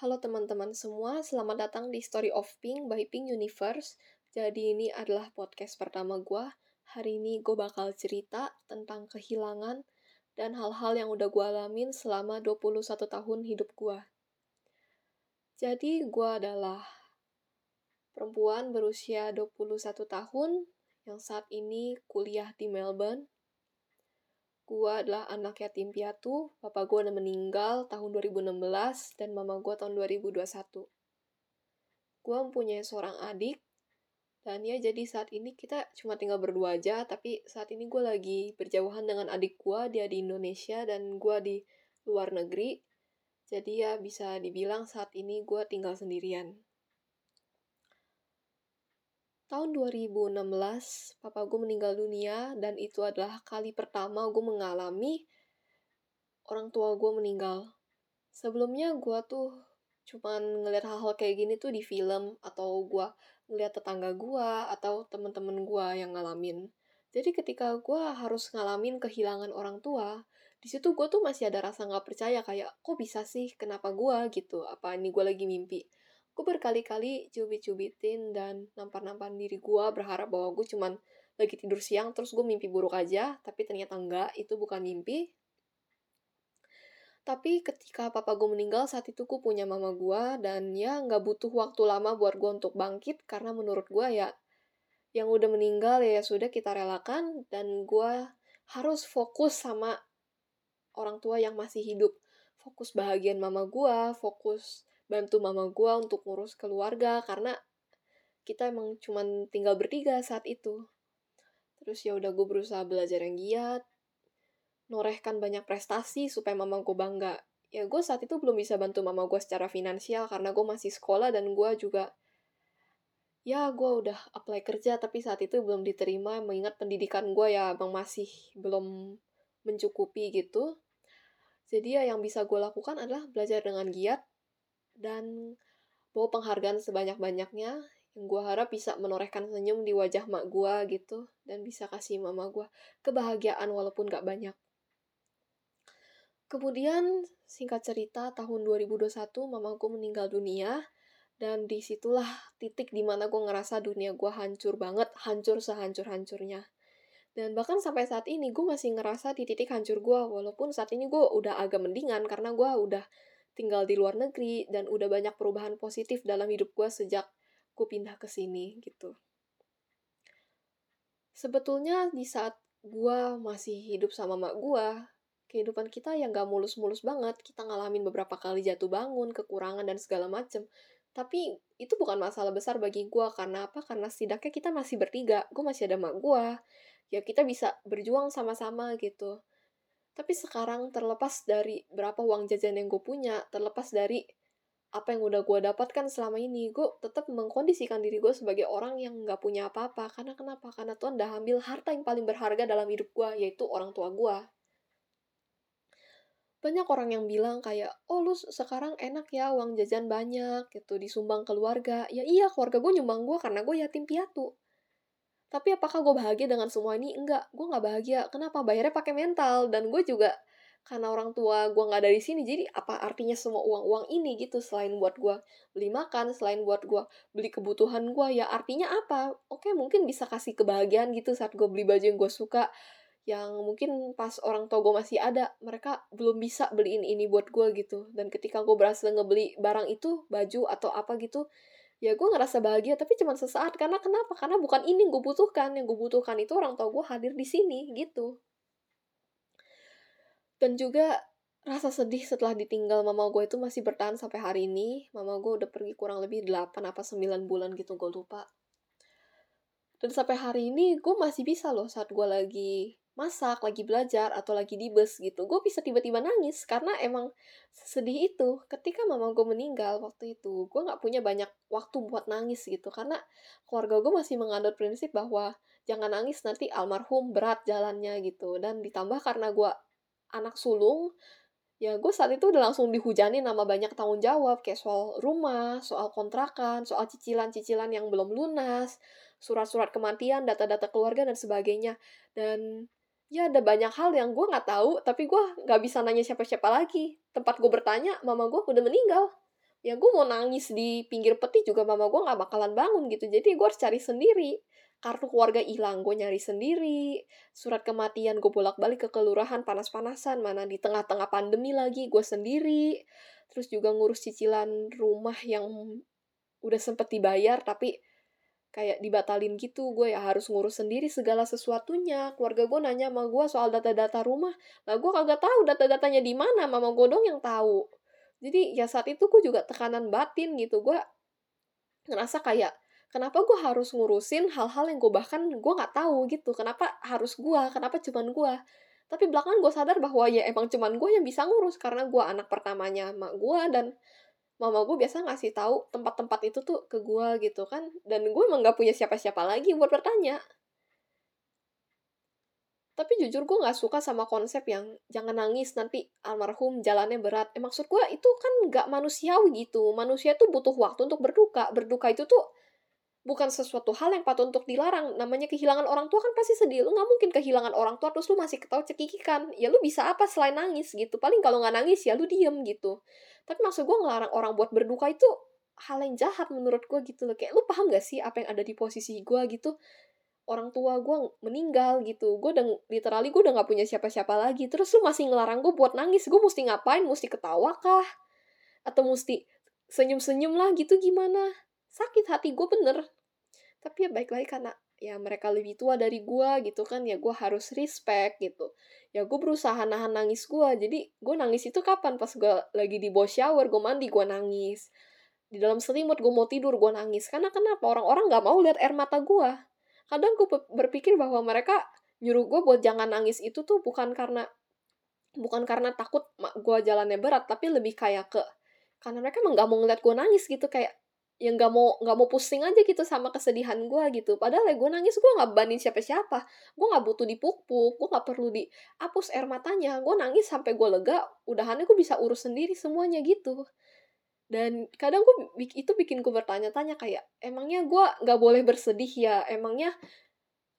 Halo teman-teman semua, selamat datang di Story of Pink by Pink Universe. Jadi ini adalah podcast pertama gue. Hari ini gue bakal cerita tentang kehilangan dan hal-hal yang udah gue alamin selama 21 tahun hidup gue. Jadi gue adalah perempuan berusia 21 tahun yang saat ini kuliah di Melbourne Gua adalah anak yatim piatu, papa gue udah meninggal tahun 2016 dan mama gue tahun 2021. Gue mempunyai seorang adik, dan ya jadi saat ini kita cuma tinggal berdua aja, tapi saat ini gue lagi berjauhan dengan adik gue, dia di Indonesia dan gue di luar negeri. Jadi ya bisa dibilang saat ini gue tinggal sendirian tahun 2016 papa gue meninggal dunia dan itu adalah kali pertama gue mengalami orang tua gue meninggal. Sebelumnya gue tuh cuman ngeliat hal-hal kayak gini tuh di film atau gue ngeliat tetangga gue atau temen-temen gue yang ngalamin. Jadi ketika gue harus ngalamin kehilangan orang tua, di situ gue tuh masih ada rasa nggak percaya kayak kok bisa sih kenapa gue gitu apa ini gue lagi mimpi gue berkali-kali cubit-cubitin dan nampar-nampar diri gue berharap bahwa gue cuman lagi tidur siang terus gue mimpi buruk aja tapi ternyata enggak itu bukan mimpi. Tapi ketika papa gue meninggal saat itu gue punya mama gue dan ya nggak butuh waktu lama buat gue untuk bangkit karena menurut gue ya yang udah meninggal ya sudah kita relakan dan gue harus fokus sama orang tua yang masih hidup. Fokus bahagian mama gue fokus bantu mama gue untuk ngurus keluarga karena kita emang cuman tinggal bertiga saat itu. Terus ya udah gue berusaha belajar yang giat norehkan banyak prestasi supaya mama gue bangga. Ya gue saat itu belum bisa bantu mama gue secara finansial karena gue masih sekolah dan gue juga ya gue udah apply kerja tapi saat itu belum diterima. Mengingat pendidikan gue ya emang masih belum mencukupi gitu. Jadi ya yang bisa gue lakukan adalah belajar dengan giat dan bawa penghargaan sebanyak-banyaknya yang gue harap bisa menorehkan senyum di wajah mak gue gitu dan bisa kasih mama gue kebahagiaan walaupun gak banyak. Kemudian singkat cerita tahun 2021 mama gue meninggal dunia dan di situlah titik di mana gue ngerasa dunia gue hancur banget, hancur sehancur-hancurnya. Dan bahkan sampai saat ini gue masih ngerasa di titik hancur gue walaupun saat ini gue udah agak mendingan karena gue udah tinggal di luar negeri dan udah banyak perubahan positif dalam hidup gue sejak gue pindah ke sini gitu. Sebetulnya di saat gue masih hidup sama mak gue, kehidupan kita yang gak mulus-mulus banget. Kita ngalamin beberapa kali jatuh bangun, kekurangan, dan segala macem. Tapi itu bukan masalah besar bagi gue. Karena apa? Karena setidaknya kita masih bertiga. Gue masih ada mak gue. Ya kita bisa berjuang sama-sama gitu. Tapi sekarang terlepas dari berapa uang jajan yang gue punya, terlepas dari apa yang udah gue dapatkan selama ini, gue tetap mengkondisikan diri gue sebagai orang yang nggak punya apa-apa. Karena kenapa? Karena Tuhan udah ambil harta yang paling berharga dalam hidup gue, yaitu orang tua gue. Banyak orang yang bilang kayak, oh lu sekarang enak ya uang jajan banyak gitu, disumbang keluarga. Ya iya, keluarga gue nyumbang gue karena gue yatim piatu. Tapi apakah gue bahagia dengan semua ini? Enggak, gue nggak bahagia. Kenapa? Bayarnya pakai mental. Dan gue juga karena orang tua gue nggak dari sini jadi apa artinya semua uang uang ini gitu selain buat gue beli makan selain buat gue beli kebutuhan gue ya artinya apa oke mungkin bisa kasih kebahagiaan gitu saat gue beli baju yang gue suka yang mungkin pas orang tua gue masih ada mereka belum bisa beliin ini buat gue gitu dan ketika gue berhasil ngebeli barang itu baju atau apa gitu ya gue ngerasa bahagia tapi cuma sesaat. Karena kenapa? Karena bukan ini yang gue butuhkan. Yang gue butuhkan itu orang tua gue hadir di sini gitu. Dan juga rasa sedih setelah ditinggal mama gue itu masih bertahan sampai hari ini. Mama gue udah pergi kurang lebih 8 apa 9 bulan gitu gue lupa. Dan sampai hari ini gue masih bisa loh saat gue lagi masak, lagi belajar, atau lagi di bus gitu, gue bisa tiba-tiba nangis karena emang sedih itu. Ketika mama gue meninggal waktu itu, gue gak punya banyak waktu buat nangis gitu karena keluarga gue masih menganut prinsip bahwa jangan nangis nanti almarhum berat jalannya gitu. Dan ditambah karena gue anak sulung, ya gue saat itu udah langsung dihujani nama banyak tanggung jawab kayak soal rumah, soal kontrakan, soal cicilan-cicilan yang belum lunas, surat-surat kematian, data-data keluarga dan sebagainya. Dan ya ada banyak hal yang gue nggak tahu tapi gue nggak bisa nanya siapa-siapa lagi. Tempat gue bertanya mama gue udah meninggal. Ya gue mau nangis di pinggir peti juga mama gue nggak bakalan bangun gitu. Jadi gue harus cari sendiri. Kartu keluarga hilang gue nyari sendiri. Surat kematian gue bolak balik ke kelurahan panas-panasan. Mana di tengah-tengah pandemi lagi gue sendiri. Terus juga ngurus cicilan rumah yang udah sempet dibayar tapi kayak dibatalin gitu gue ya harus ngurus sendiri segala sesuatunya. Keluarga gue nanya sama gue soal data-data rumah. Lah gue kagak tahu data-datanya di mana mama gue yang tahu. Jadi ya saat itu gue juga tekanan batin gitu. Gue ngerasa kayak kenapa gue harus ngurusin hal-hal yang gue bahkan gue nggak tahu gitu. Kenapa harus gue kenapa cuman gue tapi belakangan gue sadar bahwa ya emang cuman gue yang bisa ngurus karena gue anak pertamanya mak gue dan mama gue biasa ngasih tahu tempat-tempat itu tuh ke gue gitu kan. Dan gue emang gak punya siapa-siapa lagi buat bertanya. Tapi jujur gue gak suka sama konsep yang jangan nangis nanti almarhum jalannya berat. Eh maksud gue itu kan gak manusiawi gitu. Manusia tuh butuh waktu untuk berduka. Berduka itu tuh bukan sesuatu hal yang patut untuk dilarang. Namanya kehilangan orang tua kan pasti sedih. Lu nggak mungkin kehilangan orang tua terus lu masih ketawa cekikikan. Ya lu bisa apa selain nangis gitu. Paling kalau nggak nangis ya lu diem gitu. Tapi maksud gue ngelarang orang buat berduka itu hal yang jahat menurut gue gitu loh. Kayak lu paham gak sih apa yang ada di posisi gue gitu. Orang tua gue meninggal gitu. Gue udah literally gue udah gak punya siapa-siapa lagi. Terus lu masih ngelarang gue buat nangis. Gue mesti ngapain? Mesti ketawa kah? Atau mesti senyum-senyum lah gitu gimana? Sakit hati gue bener. Tapi ya baik lagi karena ya mereka lebih tua dari gue gitu kan ya gue harus respect gitu. Ya gue berusaha nahan nangis gue jadi gue nangis itu kapan? Pas gue lagi di bawah shower gue mandi gue nangis. Di dalam selimut gue mau tidur gue nangis. Karena kenapa? Orang-orang nggak mau lihat air mata gue kadang gue berpikir bahwa mereka nyuruh gue buat jangan nangis itu tuh bukan karena bukan karena takut gue jalannya berat tapi lebih kayak ke karena mereka emang gak mau ngeliat gue nangis gitu. Kayak yang nggak mau nggak mau pusing aja gitu sama kesedihan gue gitu. Padahal ya gue nangis gue nggak banding siapa siapa gue nggak butuh dipupuk gue nggak perlu dihapus air matanya. Gue nangis sampai gue lega udahannya gue bisa urus sendiri semuanya gitu. Dan kadang gue itu bikin gue bertanya-tanya kayak emangnya gue nggak boleh bersedih ya? Emangnya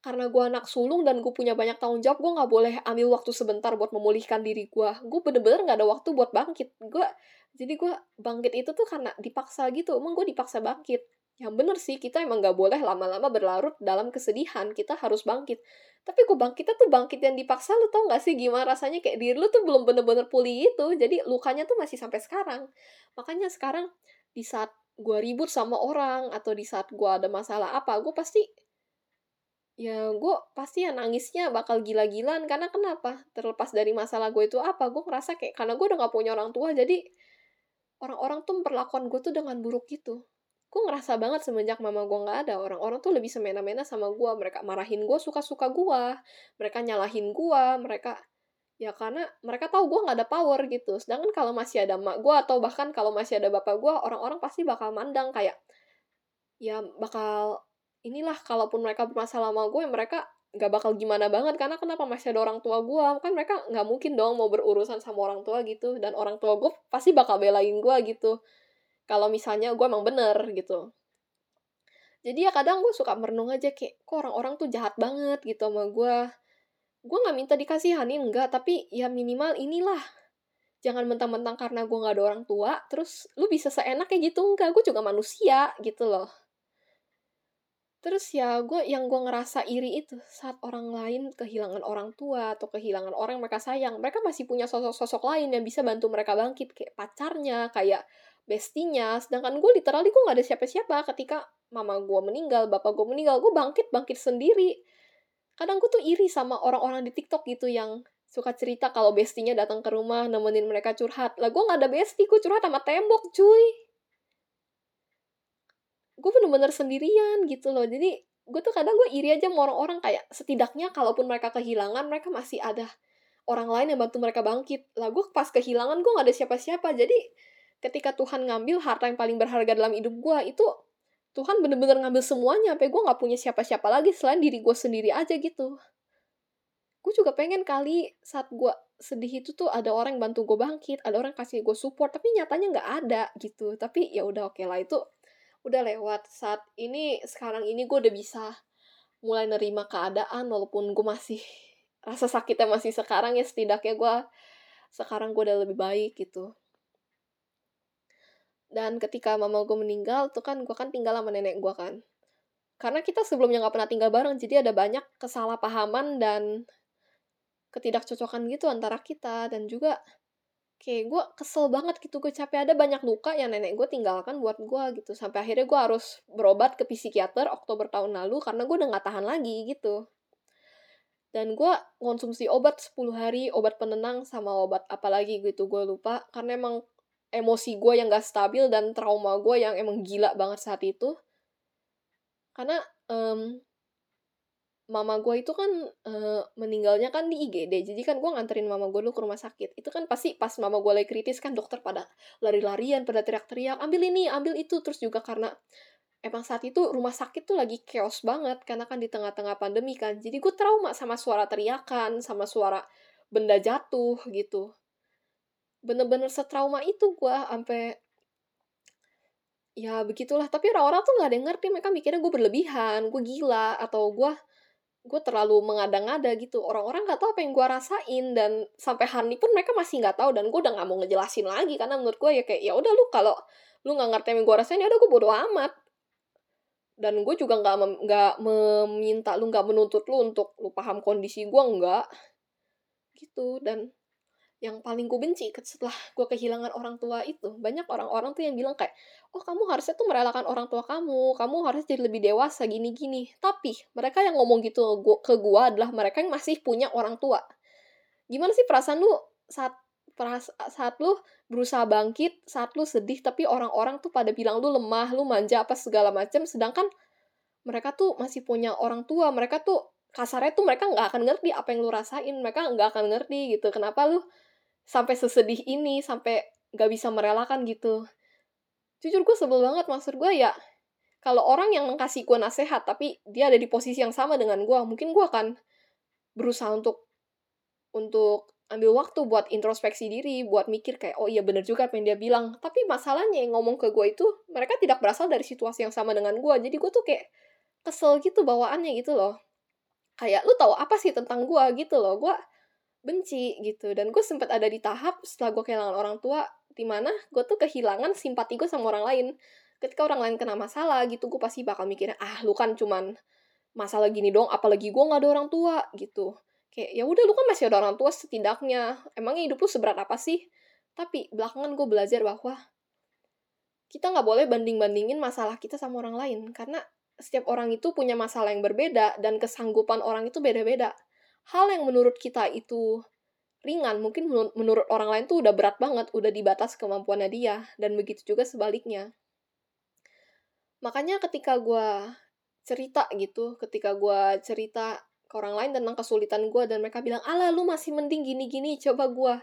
karena gue anak sulung dan gue punya banyak tanggung jawab gue nggak boleh ambil waktu sebentar buat memulihkan diri gue gue bener-bener nggak ada waktu buat bangkit. Gue jadi gue bangkit itu tuh karena dipaksa gitu. Emang gue dipaksa bangkit. Yang bener sih kita emang gak boleh lama-lama berlarut dalam kesedihan. Kita harus bangkit. Tapi gue bangkitnya tuh bangkit yang dipaksa lu tau gak sih gimana rasanya? Kayak diri lu tuh belum bener-bener pulih itu. Jadi lukanya tuh masih sampai sekarang. Makanya sekarang di saat gue ribut sama orang atau di saat gue ada masalah apa gue pasti ya gue pasti ya nangisnya bakal gila-gilaan. Karena kenapa? Terlepas dari masalah gue itu apa gue ngerasa kayak karena gue udah gak punya orang tua jadi orang-orang tuh memperlakukan gue tuh dengan buruk gitu. Gue ngerasa banget semenjak mama gue nggak ada orang-orang tuh lebih semena-mena sama gue mereka marahin gue suka-suka gue mereka nyalahin gue mereka ya karena mereka tahu gue nggak ada power gitu. Sedangkan kalau masih ada mak gue atau bahkan kalau masih ada bapak gue orang-orang pasti bakal mandang kayak ya bakal inilah kalaupun mereka bermasalah sama gue mereka nggak bakal gimana banget. Karena kenapa masih ada orang tua gue? Kan mereka nggak mungkin dong mau berurusan sama orang tua gitu. Dan orang tua gue pasti bakal belain gue gitu. Kalau misalnya gue emang bener gitu. Jadi ya kadang gue suka merenung aja kayak kok orang-orang tuh jahat banget gitu sama gue? Gue nggak minta dikasihanin enggak tapi ya minimal inilah. Jangan mentang-mentang karena gue nggak ada orang tua terus lu bisa seenak kayak gitu. Enggak gue juga manusia gitu loh Terus ya gue yang gue ngerasa iri itu saat orang lain kehilangan orang tua atau kehilangan orang yang mereka sayang, mereka masih punya sosok-sosok lain yang bisa bantu mereka bangkit kayak pacarnya, kayak bestinya. Sedangkan gue literally gue gak ada siapa-siapa ketika mama gue meninggal, bapak gue meninggal, gue bangkit bangkit sendiri. Kadang gue tuh iri sama orang-orang di TikTok gitu yang suka cerita kalau bestinya datang ke rumah nemenin mereka curhat. Lah gue gak ada besti, gue curhat sama tembok cuy gue bener-bener sendirian gitu loh. Jadi gue tuh kadang gue iri aja sama orang-orang. Kayak setidaknya kalaupun mereka kehilangan mereka masih ada orang lain yang bantu mereka bangkit. Lah gue pas kehilangan gue gak ada siapa-siapa. Jadi ketika Tuhan ngambil harta yang paling berharga dalam hidup gue itu Tuhan bener-bener ngambil semuanya. Sampai gue gak punya siapa-siapa lagi selain diri gue sendiri aja gitu. Gue juga pengen kali saat gue sedih itu tuh ada orang yang bantu gue bangkit ada orang kasih gue support. Tapi nyatanya nggak ada gitu. Tapi ya udah oke okay lah itu udah lewat saat ini sekarang ini gue udah bisa mulai nerima keadaan walaupun gue masih rasa sakitnya masih sekarang ya setidaknya gue sekarang gue udah lebih baik gitu Dan ketika mama gue meninggal tuh kan gue kan tinggal sama nenek gue kan. Karena kita sebelumnya nggak pernah tinggal bareng, jadi ada banyak kesalahpahaman dan ketidakcocokan gitu antara kita dan juga kayak gue kesel banget gitu gue capek. Ada banyak luka yang nenek gue tinggalkan buat gue gitu. Sampai akhirnya gue harus berobat ke psikiater Oktober tahun lalu karena gue udah nggak tahan lagi gitu. Dan gue konsumsi obat 10 hari obat penenang sama obat apa lagi gitu gue lupa. Karena emang emosi gue yang gak stabil dan trauma gue yang emang gila banget saat itu. Karena um, mama gue itu kan uh, meninggalnya kan di IGD jadi kan gue nganterin mama gue dulu ke rumah sakit. Itu kan pasti pas mama gue lagi kritis kan dokter pada lari-larian pada teriak-teriak ambil ini ambil itu. Terus juga karena emang saat itu rumah sakit tuh lagi chaos banget karena kan di tengah-tengah pandemi kan. Jadi gue trauma sama suara teriakan sama suara benda jatuh gitu. Bener-bener setrauma itu gue sampai ya begitulah. Tapi orang-orang tuh nggak ada yang ngerti. Mereka mikirnya gue berlebihan gue gila atau gue gue terlalu mengada-ngada gitu. Orang-orang nggak tahu apa yang gue rasain dan sampai hari ini pun mereka masih nggak tahu dan gue udah nggak mau ngejelasin lagi karena menurut gue ya kayak ya udah lu kalau lu nggak ngerti yang gue rasain ya udah gue bodo amat. Dan gue juga nggak nggak meminta lu nggak menuntut lu untuk lu paham kondisi gue nggak. Gitu dan yang paling gue benci setelah gue kehilangan orang tua itu. Banyak orang-orang tuh yang bilang kayak oh kamu harusnya tuh merelakan orang tua kamu. Kamu harus jadi lebih dewasa gini-gini. Tapi mereka yang ngomong gitu ke gue adalah mereka yang masih punya orang tua. Gimana sih perasaan lu saat peras saat lu berusaha bangkit saat lu sedih tapi orang-orang tuh pada bilang lu lemah lu manja apa segala macam sedangkan mereka tuh masih punya orang tua. Mereka tuh kasarnya tuh mereka nggak akan ngerti apa yang lu rasain. Mereka nggak akan ngerti gitu. Kenapa lu sampai sesedih ini sampai gak bisa merelakan gitu. Jujur gue sebel banget maksud gue ya kalau orang yang ngasih gue nasihat tapi dia ada di posisi yang sama dengan gue mungkin gue akan berusaha untuk untuk ambil waktu buat introspeksi diri buat mikir kayak oh iya bener juga apa yang dia bilang. Tapi masalahnya yang ngomong ke gue itu mereka tidak berasal dari situasi yang sama dengan gue jadi gue tuh kayak kesel gitu bawaannya gitu loh. Kayak lu tahu apa sih tentang gue gitu loh. Gue benci gitu. Dan gue sempat ada di tahap setelah gue kehilangan orang tua di mana gue tuh kehilangan simpati gue sama orang lain. Ketika orang lain kena masalah gitu gue pasti bakal mikirnya ah lu kan cuman masalah gini dong apalagi gue nggak ada orang tua gitu. Kayak ya udah lu kan masih ada orang tua setidaknya. Emangnya hidup lu seberat apa sih? Tapi belakangan gue belajar bahwa kita nggak boleh banding bandingin masalah kita sama orang lain. Karena setiap orang itu punya masalah yang berbeda dan kesanggupan orang itu beda beda hal yang menurut kita itu ringan, mungkin menurut orang lain tuh udah berat banget, udah di batas kemampuannya dia, dan begitu juga sebaliknya. Makanya ketika gue cerita gitu, ketika gue cerita ke orang lain tentang kesulitan gue, dan mereka bilang, ala lu masih mending gini-gini, coba gue.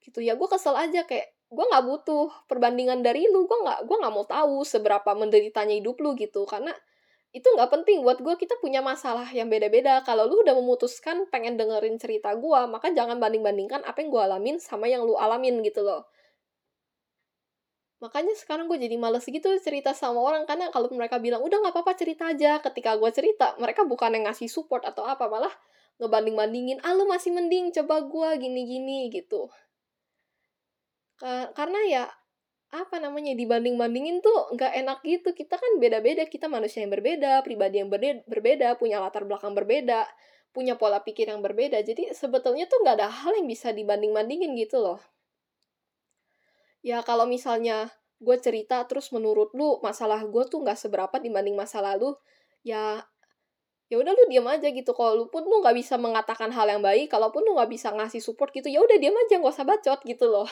Gitu ya, gue kesel aja kayak, gue nggak butuh perbandingan dari lu, gue nggak gue nggak mau tahu seberapa menderitanya hidup lu gitu, karena itu nggak penting. Buat gue kita punya masalah yang beda-beda. Kalau lu udah memutuskan pengen dengerin cerita gue maka jangan banding-bandingkan apa yang gue alamin sama yang lu alamin gitu loh. Makanya sekarang gue jadi males gitu cerita sama orang karena kalau mereka bilang udah nggak apa-apa cerita aja. Ketika gue cerita mereka bukan yang ngasih support atau apa malah ngebanding-bandingin ah lu masih mending coba gue gini-gini gitu. Karena ya apa namanya dibanding-bandingin tuh nggak enak gitu. Kita kan beda-beda kita manusia yang berbeda pribadi yang berbeda punya latar belakang berbeda punya pola pikir yang berbeda. Jadi sebetulnya tuh nggak ada hal yang bisa dibanding-bandingin gitu loh. Ya kalau misalnya gue cerita terus menurut lu masalah gue tuh nggak seberapa dibanding masa lalu ya ya udah lu diam aja gitu. Kalau lu pun lu nggak bisa mengatakan hal yang baik kalaupun lu nggak bisa ngasih support gitu ya udah diam aja nggak usah bacot gitu loh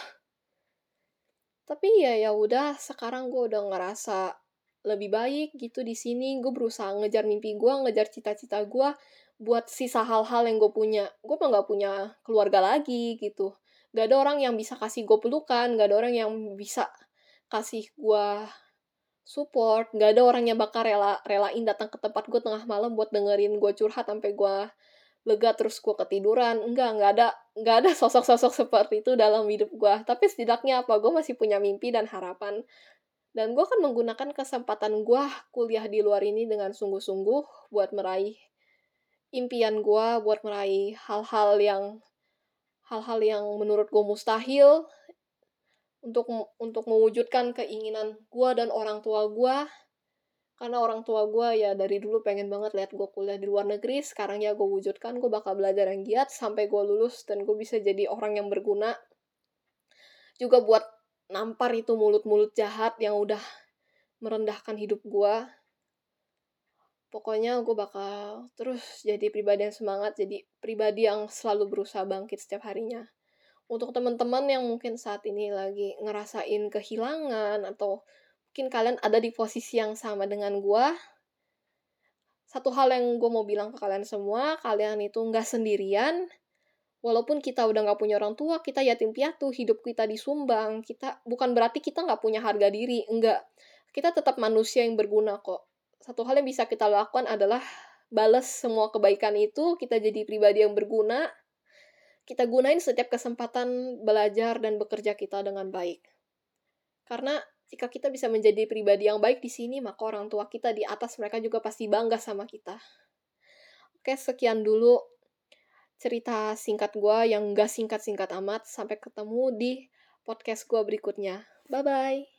tapi ya ya udah, sekarang gue udah ngerasa lebih baik gitu di sini. Gue berusaha ngejar mimpi gue, ngejar cita-cita gue buat sisa hal-hal yang gue punya. Gue mah gak punya keluarga lagi gitu. Gak ada orang yang bisa kasih gue pelukan, gak ada orang yang bisa kasih gue support, gak ada orang yang bakal rela relain datang ke tempat gue tengah malam buat dengerin gue curhat sampai gue lega terus gue ketiduran. Enggak enggak ada enggak ada sosok-sosok seperti itu dalam hidup gue tapi setidaknya apa? Gue masih punya mimpi dan harapan. Dan gue akan menggunakan kesempatan gue kuliah di luar ini dengan sungguh-sungguh buat meraih impian gue buat meraih hal-hal yang hal-hal yang menurut gue mustahil untuk untuk mewujudkan keinginan gue dan orang tua gue karena orang tua gue ya dari dulu pengen banget lihat gue kuliah di luar negeri sekarang ya gue wujudkan gue bakal belajar yang giat sampai gue lulus dan gue bisa jadi orang yang berguna. Juga buat nampar itu mulut-mulut jahat yang udah merendahkan hidup gue pokoknya gue bakal terus jadi pribadi yang semangat jadi pribadi yang selalu berusaha bangkit setiap harinya. Untuk teman-teman yang mungkin saat ini lagi ngerasain kehilangan atau mungkin kalian ada di posisi yang sama dengan gue satu hal yang gue mau bilang ke kalian semua kalian itu nggak sendirian. Walaupun kita udah nggak punya orang tua kita yatim piatu hidup kita disumbang kita bukan berarti kita nggak punya harga diri enggak kita tetap manusia yang berguna kok. Satu hal yang bisa kita lakukan adalah balas semua kebaikan itu kita jadi pribadi yang berguna. Kita gunain setiap kesempatan belajar dan bekerja kita dengan baik. Karena jika kita bisa menjadi pribadi yang baik di sini, maka orang tua kita di atas mereka juga pasti bangga sama kita. Oke, sekian dulu cerita singkat gue yang gak singkat-singkat amat. Sampai ketemu di podcast gue berikutnya. Bye-bye.